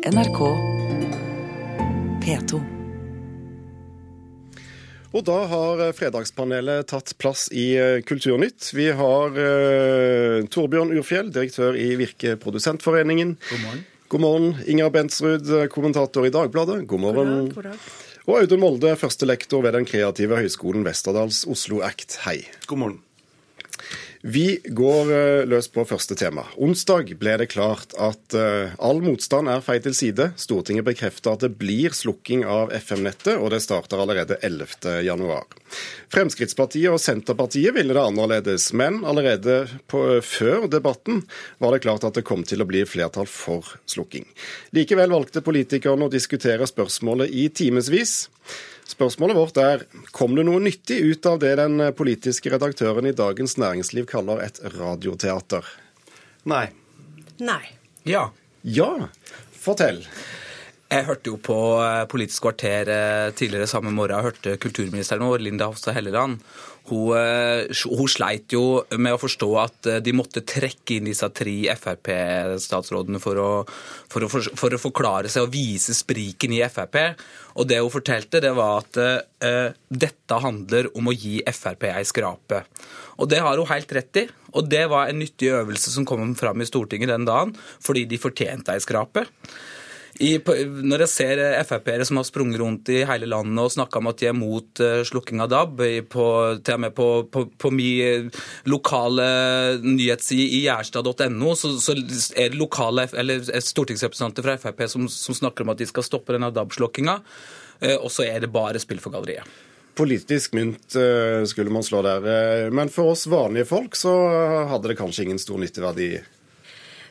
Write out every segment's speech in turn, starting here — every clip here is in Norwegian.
NRK P2. Og da har eh, Fredagspanelet tatt plass i eh, Kulturnytt. Vi har uh, Torbjørn Urfjell, direktør i Virke Produsentforeningen. God morgen. God morgen. Inger Bentsrud, kommentator i Dagbladet. God morgen. God dag, god dag. Og Audun Molde, førstelektor ved Den kreative høgskolen Westerdals Oslo Act. Hei. God morgen. Vi går eh, løs på første tema. Onsdag ble det klart at eh, all motstand er feil til side. Stortinget bekrefter at det blir slukking av FM-nettet, og det starter allerede 11.1. Fremskrittspartiet og Senterpartiet ville det annerledes, men allerede på, før debatten var det klart at det kom til å bli flertall for slukking. Likevel valgte politikerne å diskutere spørsmålet i timevis. Spørsmålet vårt er kom det noe nyttig ut av det den politiske redaktøren i Dagens Næringsliv kaller et radioteater? Nei. Nei. Ja. Ja, fortell. Jeg hørte jo på eh, Politisk kvarter eh, tidligere samme morgen. Jeg hørte kulturministeren vår, Linda Hofstad Helleland. Hun, eh, hun, sleit jo med å forstå at de måtte trekke inn disse tre Frp-statsrådene for, for, for, å forklare seg og vise spriken i Frp. Og det hun fortalte, det var at uh, dette handler om å gi Frp ei skrape. Og det har hun helt rett i. Og det var en nyttig øvelse som kom fram i Stortinget den dagen, fordi de fortjente ei skrape. I, når jeg ser Frp-ere som har sprunget rundt i hele landet og snakka om at de er mot uh, slukking av DAB, på, til og med på, på, på min lokale nyhetsside i gjerstad.no, så, så, er det lokale, eller stortingsrepresentanter fra Frp som, som, snakker om at de skal stoppe denne DAB-slukkinga, uh, og så er det bare spill for galleriet. Politisk mynt skulle man slå der. Men for oss vanlige folk så hadde det kanskje ingen stor nytteverdi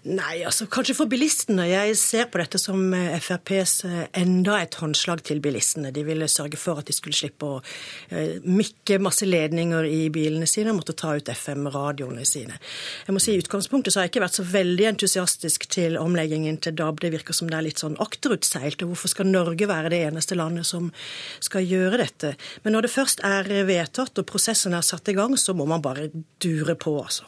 Nei, altså kanskje for bilistene. Jeg ser på dette som eh, FrPs eh, enda et håndslag til bilistene. De ville sørge for at de skulle slippe å uh, mikke masse ledninger i bilene sine og måtte ta ut FM-radioene sine. Jeg må si I utgangspunktet så har jeg ikke vært så veldig entusiastisk til omleggingen til DAB. Det virker som det er litt sånn akterutseilt. og Hvorfor skal Norge være det eneste landet som skal gjøre dette? Men når det først er vedtatt og prosessen er satt i gang, så må man bare dure på, altså.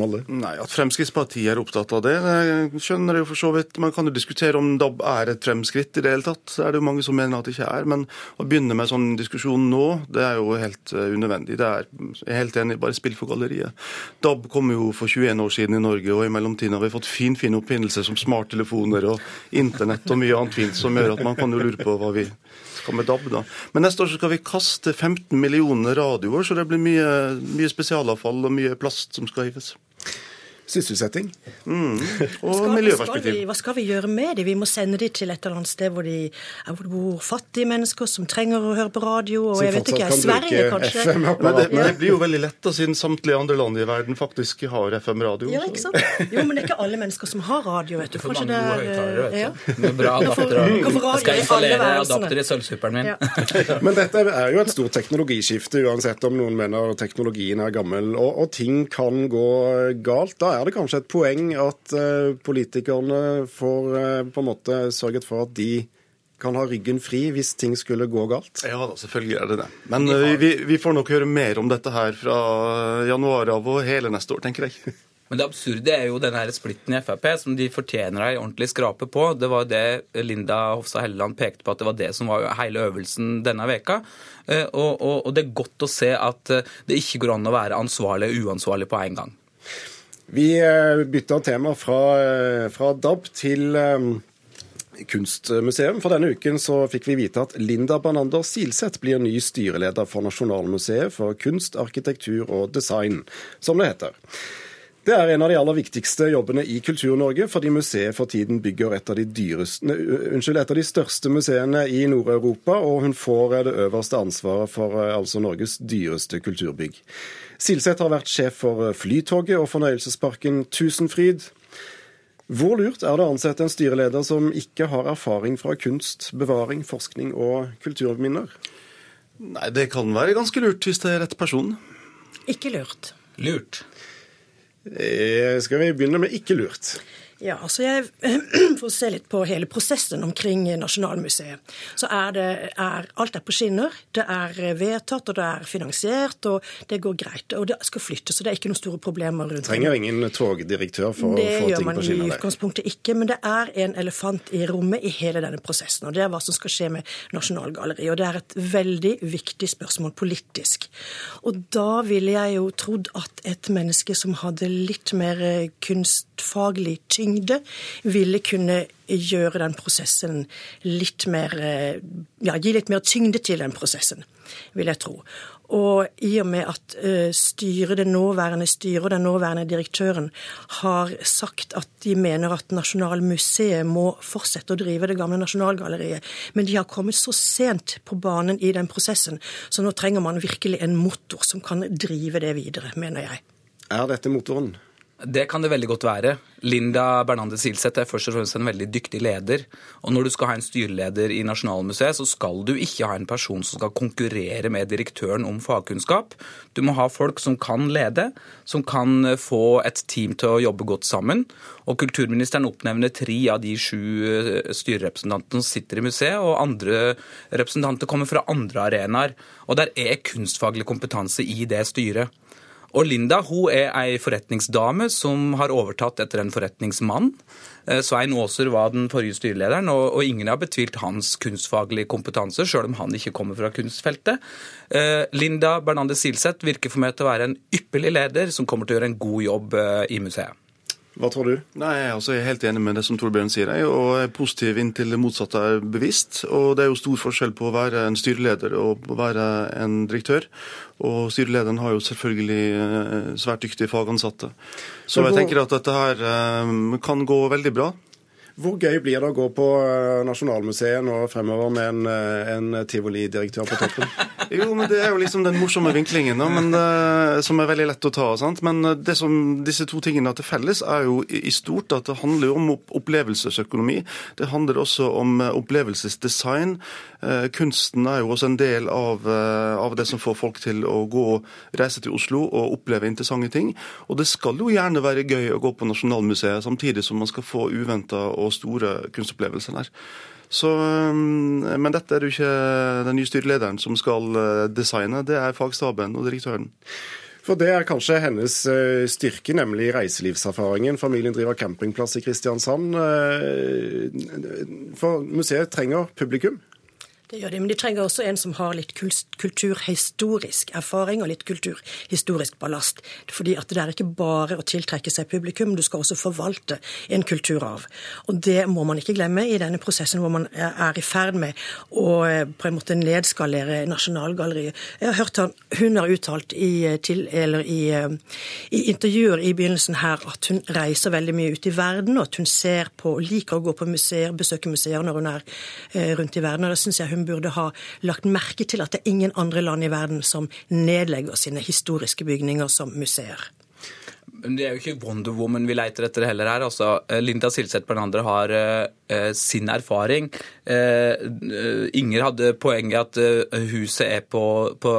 Molde? Nei, At Fremskrittspartiet er opptatt av det, jeg skjønner jeg jo for så vidt. Man kan jo diskutere om DAB er et fremskritt i det hele tatt. Det er det jo mange som mener at det ikke er. Men å begynne med sånn diskusjon nå, det er jo helt uh, unødvendig. Det er, jeg er helt enig, bare spill for galleriet. DAB kom jo for 21 år siden i Norge, og i mellomtiden har vi fått finfine fin oppfinnelser som smarttelefoner og internett og mye annet fint som gjør at man kan jo lure på hva vi skal med DAB, da. Men neste år skal vi kaste 15 millioner radioer, så det blir mye, mye spesialavfall og mye plast som skal hives. Sysselsetting. Mm. Og skal, miljøperspektiv. Skal vi, hva skal vi gjøre med dem? Vi må sende dem til et eller annet sted hvor, de, hvor det bor fattige mennesker som trenger å høre på radio. og som jeg vet ikke, Sverige kanskje? Men det, men det, blir jo veldig lett, da, siden samtlige andre land i verden faktisk har FM-radio. Ja, ikke sant? Jo, men det er ikke alle mennesker som har radio, vet du. Kanskje det er, høyttalere, vet ja. du. Med bra adaptere. Kan få Jeg skal installere adapter i sølvsuperen min. Ja. Men dette er jo et stort teknologiskifte, uansett om noen mener teknologien er gammel. Og, og ting kan gå galt. Da er det kanskje et poeng at uh, politikerne får uh, på en måte sørget for at de kan ha ryggen fri hvis ting skulle gå galt? Ja da, selvfølgelig er det det. Men ja. vi, vi, får nok høre mer om dette her fra januar av og hele neste år, tenker jeg. Men det absurde er jo den her splitten i Frp, som de fortjener ei ordentlig skrape på. Det var det Linda Hofstad Helleland pekte på, at det var det som var hele øvelsen denne veka. Og, og, og det er godt å se at det ikke går an å være ansvarlig og uansvarlig på en gang. Vi bytta tema fra, fra DAB til um, kunstmuseum. For denne uken så fikk vi vite at Linda Bernander Silseth blir ny styreleder for Nasjonalmuseet for kunst, arkitektur og design, som det heter. Det er en av de aller viktigste jobbene i Kultur-Norge, fordi museet for tiden bygger et av de, dyreste, unnskyld, et av de største museene i Nord-Europa, og hun får det øverste ansvaret for altså Norges dyreste kulturbygg. Silseth har vært sjef for Flytoget og fornøyelsesparken Tusenfryd. Hvor lurt er det å ansette en styreleder som ikke har erfaring fra kunst, bevaring, forskning og kulturminner? Nei, Det kan være ganske lurt hvis det er rett person. Ikke lurt. Lurt. Eh, skal vi begynne med ikke lurt? Ja, altså jeg får se litt på hele prosessen omkring Nasjonalmuseet. Så er det er, Alt er på skinner. Det er vedtatt, og det er finansiert, og det går greit. Og det skal flyttes, så det er ikke noen store problemer rundt det. Trenger ingen togdirektør for det å få ting på skinner? Det gjør man i utgangspunktet ikke, men det er en elefant i rommet i hele denne prosessen. Og det er hva som skal skje med Nasjonalgalleriet. Og det er et veldig viktig spørsmål politisk. Og da ville jeg jo trodd at et menneske som hadde litt mer kunstfaglig tyngde, ville kunne gjøre den prosessen litt mer eh, Ja, gi litt mer tyngde til den prosessen, vil jeg tro. Og i og med at uh, styret, det nåværende styret og den nåværende direktøren har sagt at de mener at Nasjonalmuseet må fortsette å drive det gamle Nasjonalgalleriet, men de har kommet så sent på banen i den prosessen, så nå trenger man virkelig en motor som kan drive det videre, mener jeg. Er dette motoren? Det kan det veldig godt være. Linda Bernandez Silseth er først og fremst en veldig dyktig leder. Og når du skal ha en styreleder i Nasjonalmuseet, så skal du ikke ha en person som skal konkurrere med direktøren om fagkunnskap. Du må ha folk som kan lede, som kan få et team til å jobbe godt sammen. Og kulturministeren oppnevner tre av de sju eh, styrerepresentantene som sitter i museet, og andre representanter kommer fra andre arenaer. Og der er kunstfaglig kompetanse i det styret. Og Linda hun er ei forretningsdame som har overtatt etter en forretningsmann. Eh, Svein Aaser var den forrige styrelederen, og, ingen har betvilt hans kunstfaglige kompetanse, sjøl om han ikke kommer fra kunstfeltet. Eh, Linda Bernande Silseth virker for meg til å være en ypperlig leder som kommer til å gjøre en god jobb eh, i museet. Hva tror du? Nei, Jeg er helt enig med det som Torbjørn sier, og er positiv inntil det motsatte er bevisst. Og Det er jo stor forskjell på å være en styreleder og å være en direktør. Og styrelederen har jo selvfølgelig eh, svært dyktige fagansatte. Så jeg tenker at dette her eh, kan gå veldig bra. Hvor gøy blir det å gå på eh, Nasjonalmuseet nå fremover med en, eh, en tivolidirektør på toppen? jo, men Det er jo liksom den morsomme vinklingen, men, uh, som er veldig lett å ta. Sant? Men det som disse to tingene har til felles, er jo i stort at det handler om opplevelsesøkonomi. Det handler også om opplevelsesdesign. Kunsten er jo også en del av, av, det som får folk til å gå og reise til Oslo og oppleve interessante ting. Og det skal jo gjerne være gøy å gå på Nasjonalmuseet, samtidig som man skal få uventa og store kunstopplevelser der. Så, um, men dette er jo ikke den nye styrelederen som skal uh, designe, det er fagstaben og direktøren. For det er kanskje hennes uh, styrke, nemlig reiselivserfaringen. Familien driver campingplass i Kristiansand. For museet trenger publikum. Det gjør de, men de trenger også en som har litt kulturhistorisk erfaring og litt kulturhistorisk ballast. Fordi at det er ikke bare å tiltrekke seg publikum, du skal også forvalte en kulturarv. Og det må man ikke glemme i denne prosessen hvor man er i ferd med å eh, på en måte nedskalere Nasjonalgalleriet. Jeg har hørt han, Hun har uttalt i, til, i, eh, i, intervjuer i begynnelsen her at hun reiser veldig mye ut i verden, og at hun ser på, liker å gå på museer, besøke museer når hun er eh, rundt i verden. og det synes jeg hun hun burde ha lagt merke til at det er ingen andre land i verden som nedlegger sine historiske bygninger som museer. Men det er jo ikke Wonder Woman vi leiter etter heller her. Altså, Linda Silseth Bernander har uh, sin erfaring. Uh, Inger hadde poenget at uh, huset er på, på,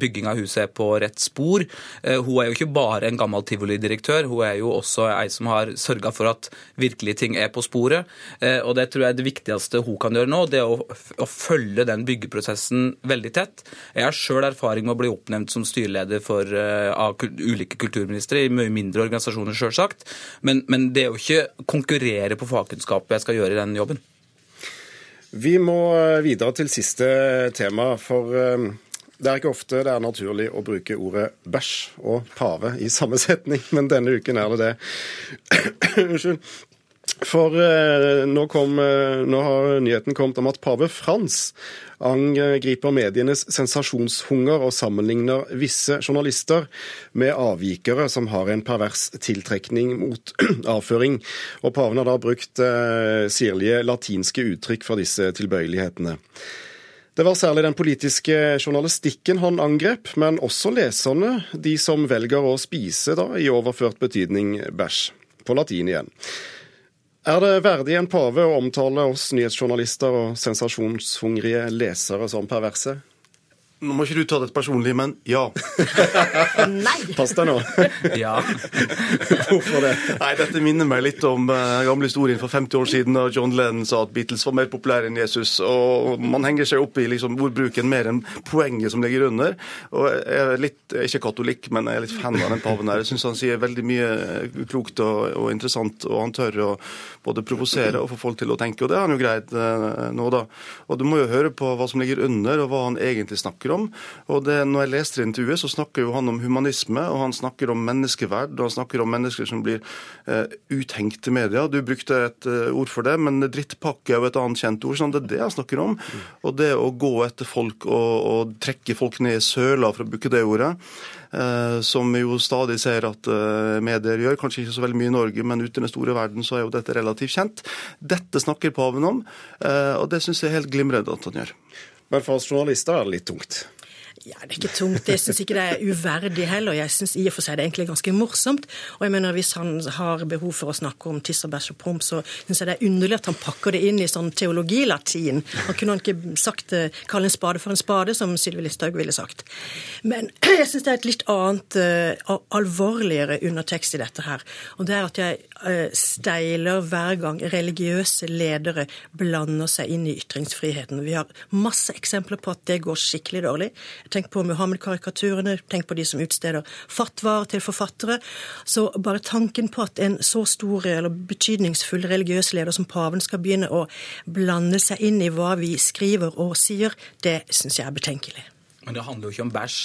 bygging av huset er på rett spor. Hun er jo ikke bare en gammel tivolidirektør, hun er jo også ei som har sørga for at virkelige ting er på sporet. Og det tror jeg er det viktigste hun kan gjøre nå, det er å, å følge den byggeprosessen veldig tett. Jeg har sjøl erfaring med å bli oppnevnt som styreleder for, av ulike kulturministre i mye mindre organisasjoner, sjølsagt. Men, men, det er jo ikke konkurrere på fagkunnskapet jeg skal gjøre i den jobben. Vi må eh, videre til siste tema, for eh, det er ikke ofte det er naturlig å bruke ordet bæsj og pave i samme setning, men denne uken er det det. Unnskyld. For eh, nå, kom, eh, nå, har nyheten kommet om at pave Frans angriper medienes sensasjonshunger og sammenligner visse journalister med avvikere som har en pervers tiltrekning mot avføring. Og paven har da brukt eh, sirlige latinske uttrykk for disse tilbøyelighetene. Det var særlig den politiske journalistikken han angrep, men også leserne, de som velger å spise da, i overført betydning bæsj. På latin igjen. Er det verdig en pave å omtale oss nyhetsjournalister og sensasjonshungrige lesere som perverse? Nå må ikke du ta det personlig, men ja. Nei! Pass deg nå. Ja. Hvorfor det? Nei, Dette minner meg litt om uh, gamle historien for 50 år siden da John Lennon sa at Beatles var mer populære enn Jesus. og Man henger seg opp i liksom, ordbruken mer enn poenget som ligger under. og Jeg er litt, jeg er ikke katolikk, men jeg er litt fan av den paven her. Jeg syns han sier veldig mye klokt og, og, interessant, og han tør å både provosere og få folk til å tenke. Og det har han jo greid uh, nå, da. Og du må jo høre på hva som ligger under, og hva han egentlig snakker snakker om. Og det, når jeg leste intervjuet, så snakker jo han om humanisme, og han snakker om menneskeverd, og han snakker om mennesker som blir eh, uthengt i media. Du brukte et eh, ord for det, men drittpakke er jo et annet kjent ord. sånn Det er det han snakker om. Og det å gå etter folk og, og trekke folk ned i søla, for å bruke det ordet. Eh, som vi jo stadig ser at eh, medier gjør. Kanskje ikke så veldig mye i Norge, men ute i den store verden så er jo dette relativt kjent. Dette snakker paven om, eh, og det syns jeg er helt glimrende at han gjør. Men for oss journalister er det litt tungt. Ja, Det er ikke tungt. Jeg syns ikke det er uverdig heller. Jeg syns i og for seg det er egentlig ganske morsomt. Og jeg mener Hvis han har behov for å snakke om tiss og bæsj og promp, så syns jeg det er underlig at han pakker det inn i sånn teologilatin. Han kunne han ikke sagt eh, kalle en spade for en spade, som Sylvi Listhaug ville sagt. Men jeg syns det er et litt annet, uh, alvorligere undertekst i dette her. Og det er at jeg uh, steiler hver gang religiøse ledere blander seg inn i ytringsfriheten. Vi har masse eksempler på at det går skikkelig dårlig. Tenk på Muhammed-karikaturene, tenk på de som utsteder fatwaer til forfattere. Så bare tanken på at en så stor eller betydningsfull religiøs leder som paven skal begynne å blande seg inn i hva vi skriver og sier, det syns jeg er betenkelig. Men det handler jo ikke om bæsj.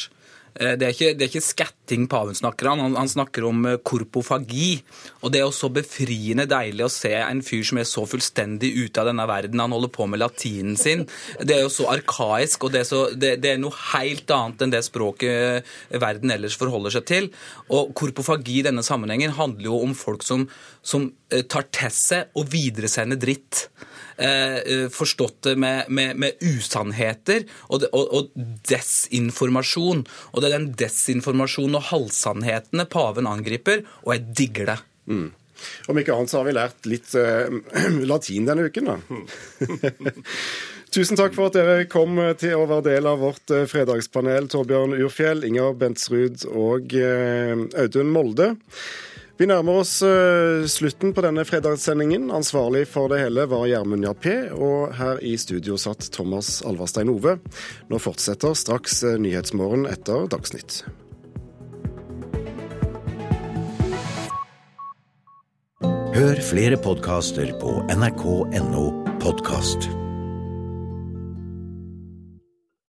Eh, det er, ikke, det er ikke skatting paven snakker om, han, han snakker om eh, korpofagi. Og det er jo så befriende deilig å se en fyr som er så fullstendig ute av denne verden. Han holder på med latinen sin. Det er jo så arkaisk, og det er, så, det, det er noe helt annet enn det språket eh, verden ellers forholder seg til. Og korpofagi i denne sammenhengen handler jo om folk som, som tar til seg og videresender dritt. Eh, eh, forstått det med, med, med usannheter og, og, og, desinformasjon. Og det er den desinformasjonen og halvsannhetene paven angriper, og jeg digger det. Mm. Om ikke annet så har vi lært litt eh, latin denne uken, da. Tusen takk for at dere kom til å være del av vårt fredagspanel, Torbjørn Urfjell, Inger Bentsrud og eh, Audun Molde. Vi nærmer oss uh, slutten på denne fredagssendingen. Ansvarlig for det hele var Gjermund Jappé, og her i studio satt Thomas Alvarstein Ove. Nå fortsetter straks uh, Nyhetsmorgen etter Dagsnytt. Hør flere podkaster på nrk.no podkast.